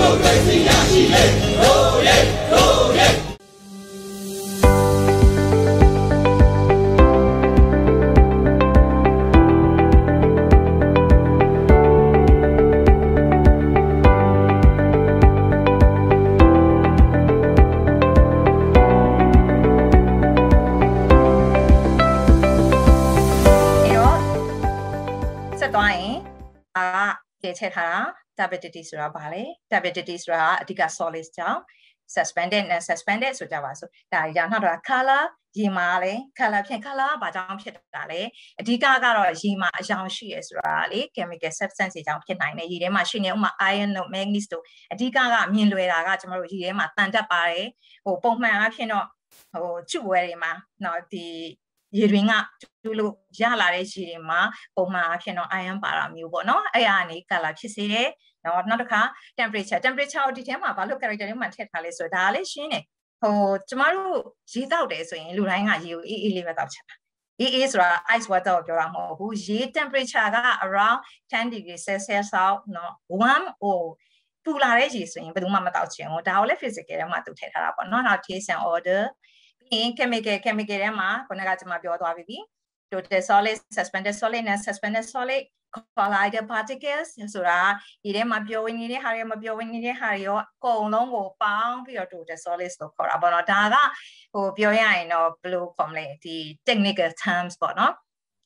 မိုကရေစီရရှိ ကဲထည့်ထားတာ turbidity ဆိုတာဘာလဲ turbidity ဆိုတာအဓိက solid ကြောင့် suspended နဲ့ suspended ဆိုကြပါစို့ဒါရနောက်တော့ color ရေမာလဲ color ဖြစ် color ဘာကြောင့်ဖြစ်တာလဲအဓိကကတော့ရေမာအယောင်ရှိရယ်ဆိုတာလေ chemical substance တွေကြောင့်ဖြစ်နိုင်တယ်ရေထဲမှာရှိနေဥမာ iron တို့ manganese တို့အဓိကကမြင်လွယ်တာကကျွန်တော်တို့ရေထဲမှာတန်တက်ပါတယ်ဟိုပုံမှန်အားဖြင့်တော့ဟိုချုပ်ဝဲတွေမှာနော်ဒီ ရေတွင်ကတူလို့ရလာတဲ့ရေတွေမှာပုံမှန်အဖြစ်တော့ iron ပါတာမျိုးပေါ့နော်အဲ့ဒါကနေ color ဖြစ်စေတယ်နော်နောက်တစ်ခါ temperature temperature ဒီထဲမှာဘာလို့ character တွေမှထည့်ထားလဲဆိုတော့ဒါလည်းရှင်းတယ်ဟိုကျမတို့ရေတောက်တယ်ဆိုရင်လူတိုင်းကရေကိုအေးအေးလေးပဲတောက်ချင်တာအေးအေးဆိုတာ ice water ကိုပြောတာမဟုတ်ဘူးရေ temperature က around 10 degree celsius လောက်နော် warm ဟိုပူလာတဲ့ရေဆိုရင်ဘယ်သူမှမတောက်ချင်ဘူးဒါကိုလည်း physical ထဲမှာသူထည့်ထားတာပေါ့နော်နောက် taste and order ပြီး ရင် chemical chemical ထဲမှာခုနကကျွန်မပြောသွားပြီ total solid suspended solid နဲ့ suspended solid collider particles ဆိုတာဒီထဲမှာပြောဝင်နေတဲ့ဟာတွေမပြောဝင်နေတဲ့ဟာတွေရောအကုန်လုံးကိုပေါင်းပြီးတော့ total solid လို့ခေါ်တာပေါ့နော်ဒါကဟိုပြောရရင်တော့ဘယ်လိုခေါ်မလဲဒီ technical terms ပေါ့နော်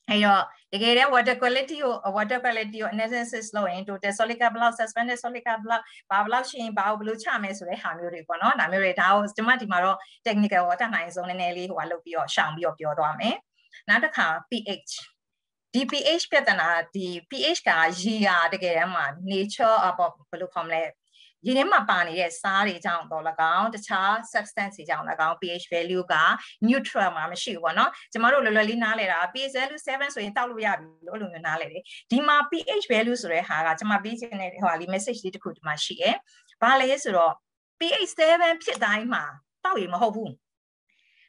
အဲ့တော့တကယ်တည်း water quality ကို water quality ကို analysis လုပ်ရင် total solid ကဘယ်လောက် suspended solid ကဘယ်လောက်ဘာဘယ်လောက်ရှိရင်ဘာကိုဘယ်လိုချမယ်ဆိုတဲ့ဟာမျိုးတွေပေါ့နော်ဒါမျိုးတွေဒါကိုကျွန်မဒီမှာတော့ technical ကိုအတတ်နိုင်ဆုံးနည်းနည်းလေးဟိုကလုပ်ပြီးတော့ရှောင်ပြီးတော့ပြောသွားမယ်နောက်တစ်ခါ pH ဒီ pH ပြဿနာဒီ pH ကရေကတကယ်တမ်းမှာ nature အပေါ့ဘယ်လိုခေါ်မလဲ ရေထဲမှာပါနေတဲ့စားတွေကြောင့်တော့၎င်းတခြား substance တွေကြောင့်၎င်း pH value က neutral မှာမရှိဘူးပေါ့နော်ကျမတို့လွယ်လွယ်လေးနားလဲတာ pH value 7ဆိုရင်တောက်လို့ရပြီလို့အဲ့လိုမျိုးနားလဲတယ်ဒီမှာ pH value ဆိုတဲ့ဟာကကျမပေးချင်တဲ့ဟိုဟာလေး message လေးတစ်ခုဒီမှာရှိရယ်ဘာလဲဆိုတော့ pH 7ဖြစ်တိုင်းမှာတောက်ရမဟုတ်ဘူး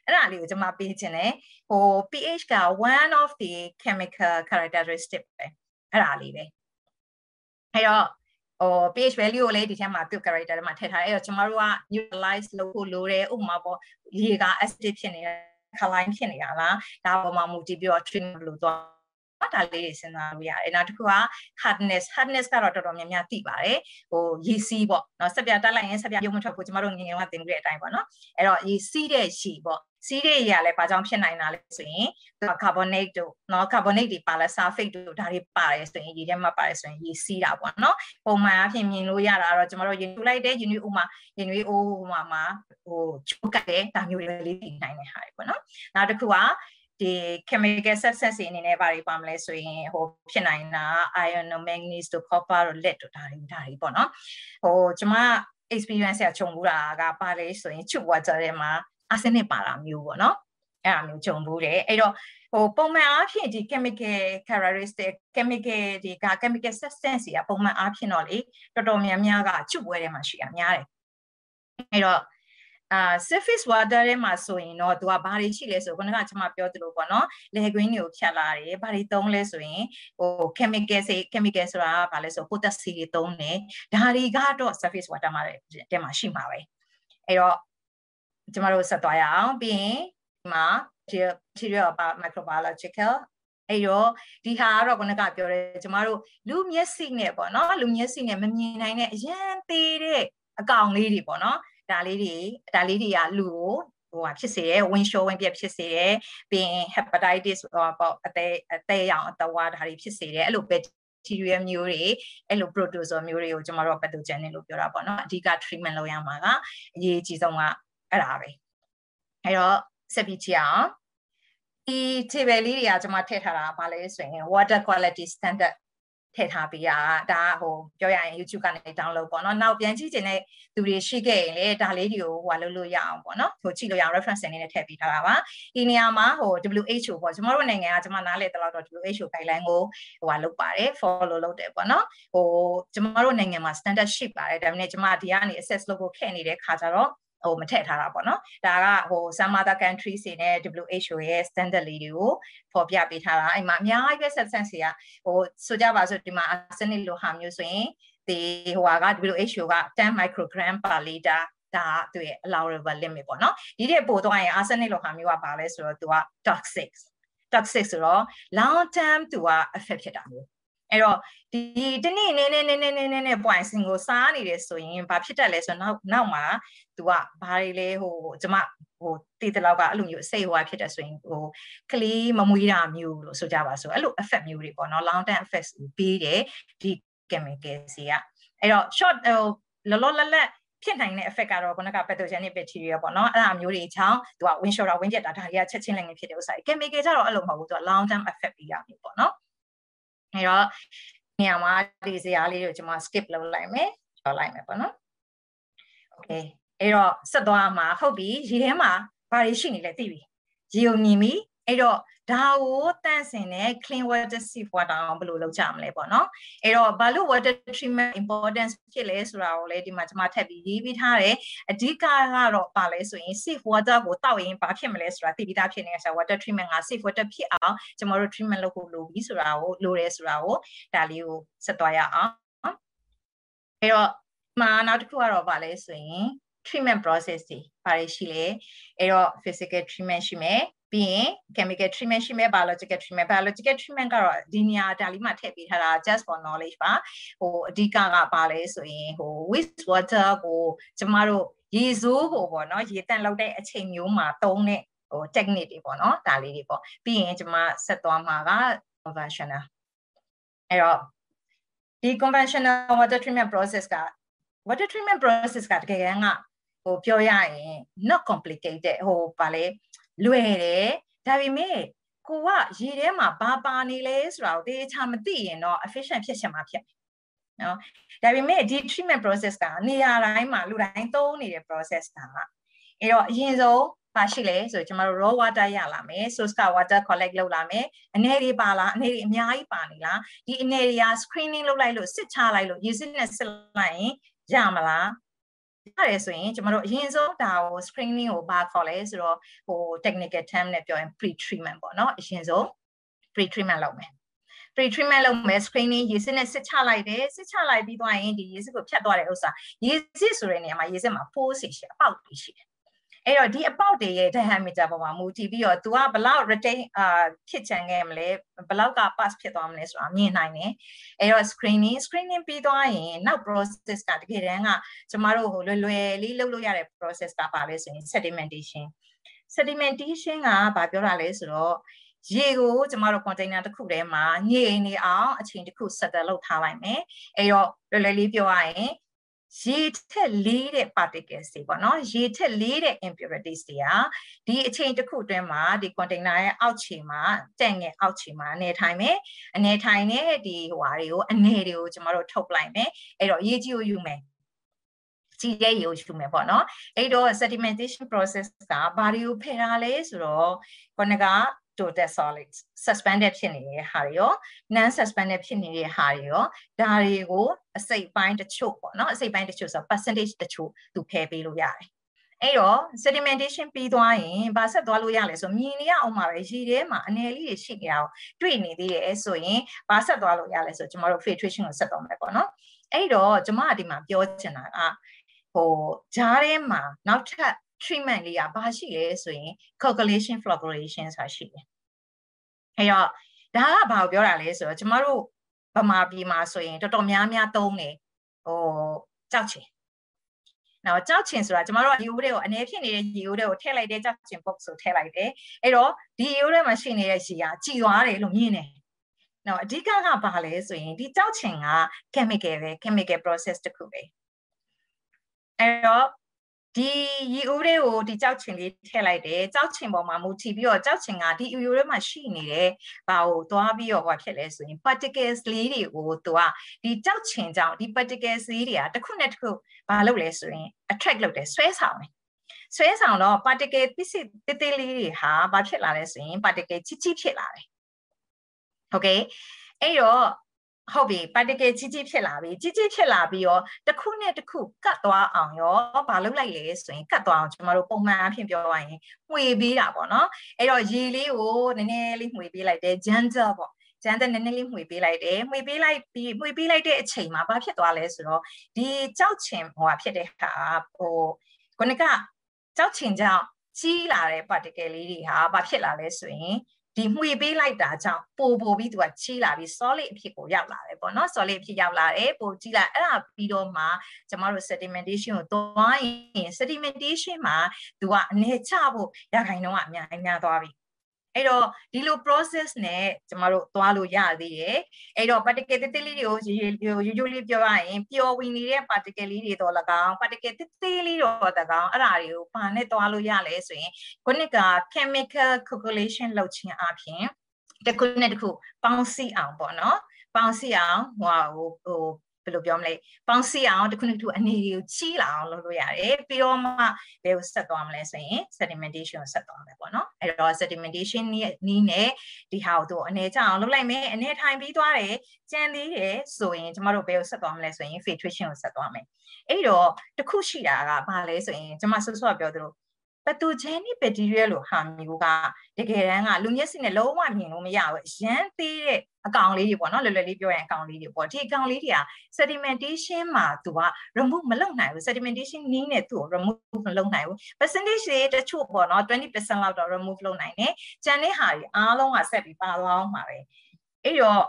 အဲ့ဒါလေးကိုကျွန်မပေးခြင်းတယ်ဟို pH က one of the chemical characteristic ပဲအဲ့ဒါလေးပဲအဲ့တော့ ဟို pH value ကိုလည်းဒီထဲမှာသူ့ character ထဲမှာထည့်ထားတယ်အဲ့တော့ကျွန်တော်တို့က neutralize လုပ်ဖို့လိုတယ်ဥပမာပေါ့ရေက acid ဖြစ်နေတယ် alkaline ဖြစ်နေတာလားဒါပေါ်မှာမူတည်ပြီးတော့ treatment လုပ်သွားဒါလေးတွေစဉ်းစားလို့ရတယ်နောက်တစ်ခုက hardness hardness ကတော့တော်တော်များများသိပါတယ်ဟိုရေစီးပေါ့နော်ဆက်ပြတက်လိုက်ရင်ဆက်ပြရုံမထွက်ဘူးကျမတို့ငငယ်ကသင်ပြတဲ့အတိုင်းပေါ့နော်အဲ့တော့ရေစီးတဲ့ရေပေါ့ စီးတဲ့ရေကလည်းဘာကြောင့်ဖြစ်နိုင်တာလဲဆိုရင်သူက carbonate တို့နော် carbonate တွေပါလဲ sulfate တို့ဒါတွေပါတယ်ဆိုရင်ရေထဲမှာပါတယ်ဆိုရင်ရေစီးတာပေါ့နော်ပုံမှန်အဖြစ်မြင်လို့ရတာတော့ကျမတို့ရေထူလိုက်တဲ့ရေနွေးဥမာရေနွေးအိုးမှာမှာဟိုချုပ်ကတဲ့ဒါမျိုးတွေလေးသိနိုင်တဲ့ဟာတွေပေါ့နော်နောက်တစ်ခုကဒီ chemical substance တွေအနေနဲ့ဘာတွေပါမလဲဆိုရင်ဟိုဖြစ်နိုင်တာ iron တို့ manganese တို့ copper တို့ lead တို့ဒါတွေဒါတွေပေါ့နော်ဟိုကျွန်မ experience ရခြုံဘူးတာကပါလေဆိုရင် chip water ထဲမှာ arsenic ပါတာမျိုးပေါ့နော်အဲ့ဒါမျိုးခြုံဘူးတယ်အဲ့တော့ဟိုပုံမှန်အားဖြင့်ဒီ chemical characteristic chemical ဒီက chemical substance တွေကပုံမှန်အားဖြင့်တော့လေတော်တော်များများကချွတ်ပွဲထဲမှာရှိတာများတယ်အဲ့တော့အာ surface water ထဲမှာဆိုရင်တော့သူကဘာတွေရှိလဲဆိုခုနကကျွန်မပြောသလိုပေါ့နော်လေကွင်းတွေကိုဖြတ်လာတယ်ဘာတွေသုံးလဲဆိုရင်ဟို chemical စေ chemical ဆိုတာကဘာလဲဆို potassium တွေသုံးတယ်ဒါတွေကတော့ surface water မှာတဲမှာရှိမှာပဲအဲ့တော့ ကျွန်မတို့ဆက်သွားရအောင်ပြီးရင်ဒီမှာ theory about microbiological အဲ့တော့ဒီဟာကတော့ခုနကပြောတယ်ကျမတို့လူမျက်စိနဲ့ပေါ့နော်လူမျက်စိနဲ့မမြင်နိုင်တဲ့အရန်သေးတဲ့အကောင်လေးတွေပေါ့နော်ဒါလေးတွေဒါလေးတွေကလူကိုဟိုဟာဖြစ်စေတယ် win show ဝင်ပြဖြစ်စေတယ်ပြီးရင် hepatitis ပေါ့အသေးအသေးရောင်အတဝါဒါတွေဖြစ်စေတယ်အဲ့လို bacteria မျိုးတွေအဲ့လို protozoa မျိုးတွေကိုကျွန်တော်တို့ pathogen လို့ပြောတာပေါ့နော်အဓိက treatment လုပ်ရမှာကအရေးကြီးဆုံးက အဲ့ဒါပဲအဲ့တော့ဆက်ပြီးကြည့်အောင်ဒီ table လေးတွေကကျွန်မထည့်ထားတာဗာလဲဆိုရင် water quality standard ထည့်ထားပေးရဒါဟိုပြောရရင် YouTube ကနေ download ပေါ့နော်နောက်ပြန်ကြည့်ချင်တဲ့သူတွေရှိခဲ့ရင်လေဒါလေးတွေကိုဟိုလုပ်လို့ရအောင်ပေါ့နော်ဟိုကြည့်လို့ရအောင် reference အနေနဲ့ထည့်ပေးထားတာပါဒီနေရာမှာဟို WHO ပေါ့ကျွန်တော်တို့နိုင်ငံကကျွန်မနားလည်တဲ့လောက်တော့ WHO guideline ကိုဟိုဟာလုပ်ပါတယ် follow လုပ်တယ်ပေါ့နော်ဟိုကျွန်တော်တို့နိုင်ငံမှာ standard ရှိပါတယ်ဒါပေမဲ့ကျွန်မဒီကနေ assess လုပ်ဖို့ခဲ့နေတဲ့ခါကျတော့ ဟိုမထည့်ထားတာပေါ့နော်ဒါကဟို some other countries တွေနဲ့ WHO ရဲ့ standard လေးတွေကိုဖော်ပြပေးထားတာအဲ့မှာအများကြီးပဲ substance တွေကဟိုဆိုကြပါစို့ဒီမှာ arsenic လိုဟာမျိုးဆိုရင်ဒီဟိုက WHO က10 microgram per liter ဒါကသူရဲ့ allowable limit ပေါ့နော်ဒီတဲ့ပို့သွားရင် arsenic လိုဟာမျိုးကပါလဲဆိုတော့သူက toxic toxic ဆိုတော့ long term သူက effect ဖြစ်တာမျိုးအဲ့တော့ဒီတနေ့နည်းနည်းနည်းနည်းနည်းနည်းနည်း point စင်ကိုစားနေတယ်ဆိုရင်ဘာဖြစ်တတ်လဲဆိုတော့နောက်နောက်မှာ तू ကဘာတွေလဲဟိုကျမဟိုတည်တလောက်ကအဲ့လိုမျိုးစိတ်ဟိုဖြစ်တယ်ဆိုရင်ဟိုကလေးမမွေးတာမျိုးလို့ဆိုကြပါဆိုအဲ့လို effect မျိုးတွေပေါ့နော် long term effects ပေးတယ်ဒီ chemical စီကအဲ့တော့ short ဟိုလောလောလတ်လတ်ဖြစ်နိုင်တဲ့ effect ကတော့ခုနက pathogenic bacteria ပေါ့နော်အဲ့ဒါမျိုးတွေချောင်းသူက wind shoulder wind jet တာဒါတွေကချက်ချင်းလည်းဖြစ်တဲ့ဥစ္စာ chemical ကြတော့အဲ့လိုမဟုတ်ဘူးသူက long term effect ပေးရမျိုးပေါ့နော်အဲ့တော့နေရာမှာဒီစရာလေးကိုကျွန်မ skip လုပ်လိုက်မယ်ကျော်လိုက်မယ်ပေါ့နော် okay အဲ့တော့ဆက်သွားမှာဟုတ်ပြီရေထဲမှာဘာတွေရှိနေလဲသိပြီရေုံမြင်ပြီအဲ့တော့ဒါကိုတန့်စင်တဲ့ clean water safe water အောင်ဘယ်လိုလုပ်ကြမလဲပေါ့နော်အဲ့တော့ဘာလို့ water treatment importance ဖြစ်လဲဆိုတာကိုလည်းဒီမှာကျွန်မထပ်ပြီးရေးပြီးထားတယ်အဓိကကတော့ပါလဲဆိုရင် safe water ကိုတောက်ရင်ဘာဖြစ်မလဲဆိုတာသိပြီးသားဖြစ်နေတဲ့ဆရာ water treatment က safe water ဖြစ်အောင်ကျွန်တော်တို့ treatment လုပ်ဖို့လိုပြီဆိုတာကိုလိုတယ်ဆိုတာကိုဒါလေးကိုဆက်သွားရအောင်အဲ့တော့မှာနောက်တစ်ခုကတော့ဗာလဲဆိုရင် treatment process တွေဘာတွေရှိလဲအဲ့တော့ physical treatment ရှိမယ်ပြီးရင် chemical treatment ရှိမယ် biological treatment biological treatment ကတော့ဒီနေရာဒါလေးမှာထည့်ပေးထားတာ just for knowledge ပါဟိုအဓိကကပါလဲဆိုရင်ဟို waste water ကိုကျမတို့ရေစိုးကိုပေါ့နော်ရေတန့်လောက်တဲ့အချိန်မျိုးမှာသုံးတဲ့ဟို technique တွေပေါ့နော်ဒါလေးတွေပေါ့ပြီးရင်ကျမဆက်သွားမှာက conventional အဲ့တော့ဒီ conventional water treatment process က water treatment process ကတကယ်က ဟိုပြောရရင် not complicated ဟိုပါလေလွယ်တယ်ဒါပေမဲ့ကိုကရေထဲမှာဘာပါနေလဲဆိုတာကိုတေချာမသိရင်တော့ efficient ဖြစ်ချင်မှာဖြစ်နော်ဒါပေမဲ့ဒီ treatment process ကနေရာတိုင်းမှာလူတိုင်းသုံးနေတဲ့ process ကအဲ့တော့အရင်ဆုံးပါရှိလဲဆိုကျမတို့ raw water ရလာမယ် source water collect လုပ်လာမယ်အနေတွေပါလားအနေတွေအများကြီးပါနေလားဒီအနေတွေက screening လုပ်လိုက်လို့စစ်ချလိုက်လို့ရေစစ်နဲ့စစ်လိုက်ရင်ရမလား ရတယ်ဆိုရင်ကျမတို့အရင်ဆုံးဒါကို screening ကိုဘာခေါ်လဲဆိုတော့ဟို technical term နဲ့ပြောရင် pre treatment ပေါ့နော်အရင်ဆုံး pre treatment လုပ်မယ် pre treatment လုပ်မယ် screening ရေစစ်နဲ့စစ်ချလိုက်တယ်စစ်ချလိုက်ပြီးသွားရင်ဒီရေစစ်ကိုဖြတ်သွားတဲ့ဥစ္စာရေစစ်ဆိုတဲ့နေရာမှာရေစစ်မှာ force ရှိအပေါက်တွေရှိတယ် အဲ့တော့ဒီအပေါက်တွေရဲ့ diameter ပေါ်မှာမူတည်ပြီးတော့ तू ကဘလောက် retain အာဖြစ်ချင်ခဲ့မလဲဘလောက်က pass ဖြစ်သွားမလဲဆိုတာမြင်နိုင်တယ်အဲ့တော့ screening screening ပြီးသွားရင်နောက် process ကတကယ်တမ်းကကျမတို့ဟိုလွယ်လွယ်လေးလုပ်လို့ရတဲ့ process ကပါလဲဆိုရင် sedimentation sedimentation ကဘာပြောတာလဲဆိုတော့ရေကိုကျမတို့ container တစ်ခုထဲမှာညိနေအောင်အချိန်တစ်ခု settle လုပ်ထားလိုက်မယ်အဲ့တော့လွယ်လွယ်လေးပြောရရင် ရေထက်လေးတဲ့ particles တွေပေါ့နော်ရေထက်လေးတဲ့ impurities တွေကဒီအချိန်တစ်ခုအတွင်းမှာဒီ container ရဲ့အောက်ခြေမှာတက်ငယ်အောက်ခြေမှာအနေထိုင်မယ်အနေထိုင်တဲ့ဒီဟိုဟာတွေကိုအနေတွေကိုကျမတို့ထုတ်လိုက်မယ်အဲ့တော့ရေကြီးကိုယူမယ်စီရဲ့ရေကိုယူမယ်ပေါ့နော်အဲ့တော့ sedimentation process ကဘာတွေကိုဖယ်တာလဲဆိုတော့ခုနက total solid suspended ဖြစ်နေတဲ့ဟာတွေရော non suspended ဖြစ်နေတဲ့ဟာတွေရောဒါတွေကိုအစိတ်ပိုင်းတချို့ပေါ့နော်အစိတ်ပိုင်းတချို့ဆို percentage တချို့သူဖယ်ပေးလို့ရတယ်အဲ့တော့ sedimentation ပြီးသွားရင်ဗာဆက်သွားလို့ရလဲဆိုမြင်နေရအောင်ပါပဲရေထဲမှာအနေလေးတွေရှိနေအောင်တွေ့နေသေးတယ်ဆိုရင်ဗာဆက်သွားလို့ရလဲဆိုကျွန်တော်တို့ filtration ကိုဆက်တော့မယ်ပေါ့နော်အဲ့တော့ကျွန်မဒီမှာပြောချင်တာကဟိုဂျားထဲမှာနောက်ထပ် treatment လေးကဘာရှိလဲဆိုရင် calculation flocculation ဆိုတာရှိတယ်။အဲတော့ဒါကဘာကိုပြောတာလဲဆိုတော့ကျမတို့ဗမာပြည်မှာဆိုရင်တော်တော်များများသုံးတယ်ဟိုကြောက်ချင်။နော်ကြောက်ချင်ဆိုတာကျမတို့ကရေဦးတွေကိုအနေဖြစ်နေတဲ့ရေဦးတွေကိုထည့်လိုက်တဲ့ကြောက်ချင် box ဆိုထည့်လိုက်တယ်။အဲ့တော့ဒီရေဦးတွေမှာရှိနေတဲ့ရေကကြည်သွားတယ်လို့မြင်တယ်။နော်အဓိကကဘာလဲဆိုရင်ဒီကြောက်ချင်က chemical ပဲ chemical process တစ်ခုပဲ။အဲ့တော့ ဒီရီအိုးတွေကိုဒီကြောက်ချင်လေးထည့်လိုက်တယ်ကြောက်ချင်ပေါ်မှာမူတည်ပြီးတော့ကြောက်ချင်ကဒီအီရိုးထဲမှာရှိနေတဲ့ဘာကိုသွားပြီးတော့ဟောဖြစ်လဲဆိုရင် particles လေးတွေကိုသူကဒီကြောက်ချင်ကြောင့်ဒီ particles လေးတွေကတစ်ခုနဲ့တစ်ခုဘာလုပ်လဲဆိုရင် attract လုပ်တယ်ဆွဲဆောင်တယ်ဆွဲဆောင်တော့ particle ပစ္စည်းတေးသေးလေးတွေဟာဘာဖြစ်လာလဲဆိုရင် particle ချစ်ချစ်ဖြစ်လာတယ်ဟုတ်ကဲ့အဲ့တော့ ဟုတ်ပြီ particle ကြီးကြီးဖြစ်လာပြီကြီးကြီးဖြစ်လာပြီးတော့တစ်ခုနဲ့တစ်ခုကတ်သွားအောင်ရောဘာလုပ်လိုက်လဲဆိုရင်ကတ်သွားအောင်ကျွန်တော်တို့ပုံမှန်အဖြစ်ပြောရရင်မှွေပေးတာပေါ့နော်အဲ့တော့ရေလေးကိုနည်းနည်းလေးမှွေပေးလိုက်တယ် gentle ပေါ့ကျန်းတဲ့နည်းနည်းလေးမှွေပေးလိုက်တယ်မှွေပေးလိုက်ပြီးမှွေပေးလိုက်တဲ့အချိန်မှာဘာဖြစ်သွားလဲဆိုတော့ဒီကြောက်ချင်ဟိုဖြစ်တဲ့ဟာဟိုခုနကကြောက်ချင်ကြောင့်ကြီးလာတဲ့ particle လေးတွေဟာဘာဖြစ်လာလဲဆိုရင် ဒီမှွေပေးလိုက်တာကြောင့်ပိုပိုပြီးသူကကြီးလာပြီး solid အဖြစ်ကိုရောက်လာတယ်ပေါ့နော် solid အဖြစ်ရောက်လာတယ်ပိုကြီးလာအဲ့ဒါပြီးတော့မှကျမတို့ sedimentation ကိုသွားရင် sedimentation မှာသူကအနေချဖို့ရခိုင်နှုန်းကအများအများသွားပြီ အဲ့တော့ဒီလို process နဲ့ကျမတို့သွားလို့ရသေးတယ်အဲ့တော့ particle တိတိလေးတွေကိုရိုးရိုးလေးပြောရရင်ပျော်ဝင်နေတဲ့ particle လေးတွေတော့၎င်း particle တိတိလေးတော့၎င်းအဲ့ဒါတွေကိုဘာနဲ့သွားလို့ရလဲဆိုရင်ခုနက chemical calculation လုပ်ခြင်းအပြင်တစ်ခုနဲ့တစ်ခုပေါင်းစည်းအောင်ပေါ့နော်ပေါင်းစည်းအောင်ဟိုဟို ဘယ်လိုပြောမလဲပေါင်းစည်းအောင်တစ်ခုတစ်ခုအနေတွေကိုကြီးလာအောင်လုပ်လို့ရတယ်ပြီးတော့မှဘယ်ကိုဆက်သွားမလဲဆိုရင် sedimentation ကိုဆက်သွားမယ်ပေါ့နော်အဲ့တော့ sedimentation နီးနဲ့ဒီဟာကိုသူအနေချအောင်လုပ်လိုက်မယ်အနေထိုင်ပြီးသွားတယ်ကြံသေးတယ်ဆိုရင်ကျမတို့ဘယ်ကိုဆက်သွားမလဲဆိုရင် filtration ကိုဆက်သွားမယ်အဲ့တော့တစ်ခုရှိတာကဘာလဲဆိုရင်ကျမဆွဆွပြောသလို pathogenic bacteria လို့ဟာမျိုးကတကယ်တမ်းကလူမျက်စိနဲ့လုံးဝမြင်လို့မရဘူးအရန်သေးတဲ့အကောင်လေးတွေပေါ့နော်လွယ်လွယ်လေးပြောရင်အကောင်လေးတွေပေါ့ဒီအကောင်လေးတွေက sedimentation မှာသူက remove မလုပ်နိုင်ဘူး sedimentation နည်းနဲ့သူ့ကို remove မလုပ်နိုင်ဘူး percentage တွေတချို့ပေါ့နော်20%လောက်တော့ remove လုပ်နိုင်တယ်ကျန်တဲ့ဟာတွေအားလုံးကဆက်ပြီးပါသွားအောင်ပါပဲအဲ့တော့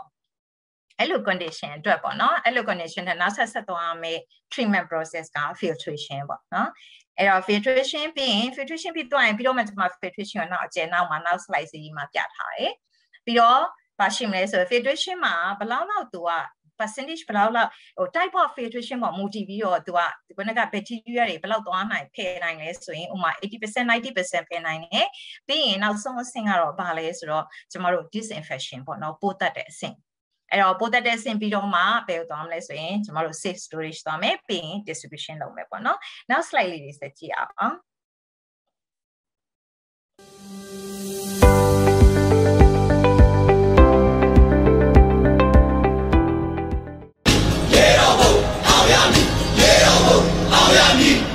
အဲ့လို condition အတွက်ပေါ့နော်အဲ့လို condition နဲ့နောက်ဆက်ဆက်သွားမယ် treatment process က filtration ပေါ့နော်အဲ့တော့ filtration ပြီးရင် filtration ပြီးသွားရင်ပြီးတော့မှကျွန်မ filtration ကိုနောက်အကျဉ်းနောက်မှာနောက် slide စီမှာပြထားတယ်ပြီးတော့ပါရှိမလဲဆို filtration မှာဘယ်လောက်လောက်သူက percentage ဘယ်လောက်လောက်ဟို type of filtration ပေါ်မူတည်ပြီးတော့သူကဒီခုနက bacteria တွေဘယ်လောက်သွားနိုင်ဖယ်နိုင်လဲဆိုရင်ဥမာ80% 90%ဖယ်နိုင်တယ်ပြီးရင်နောက်ဆုံးအဆင့်ကတော့ဘာလဲဆိုတော့ကျမတို့ disinfection ပေါ့နော်ပိုးတတ်တဲ့အဆင့် အဲ့တော့ပို့တက်တဲ့ဆင်ပြီးတော့မှဘယ်ကိုသွားမလဲဆိုရင်ကျမတို့ safe storage သွားမယ်ပြီးရင် distribution လုပ်မယ်ပေါ့နော်နောက် slide လေးတွေဆက်ကြည့်အောင်ရေတော်ဘုံအောင်ရမည်ရေတော်ဘုံအောင်ရမည်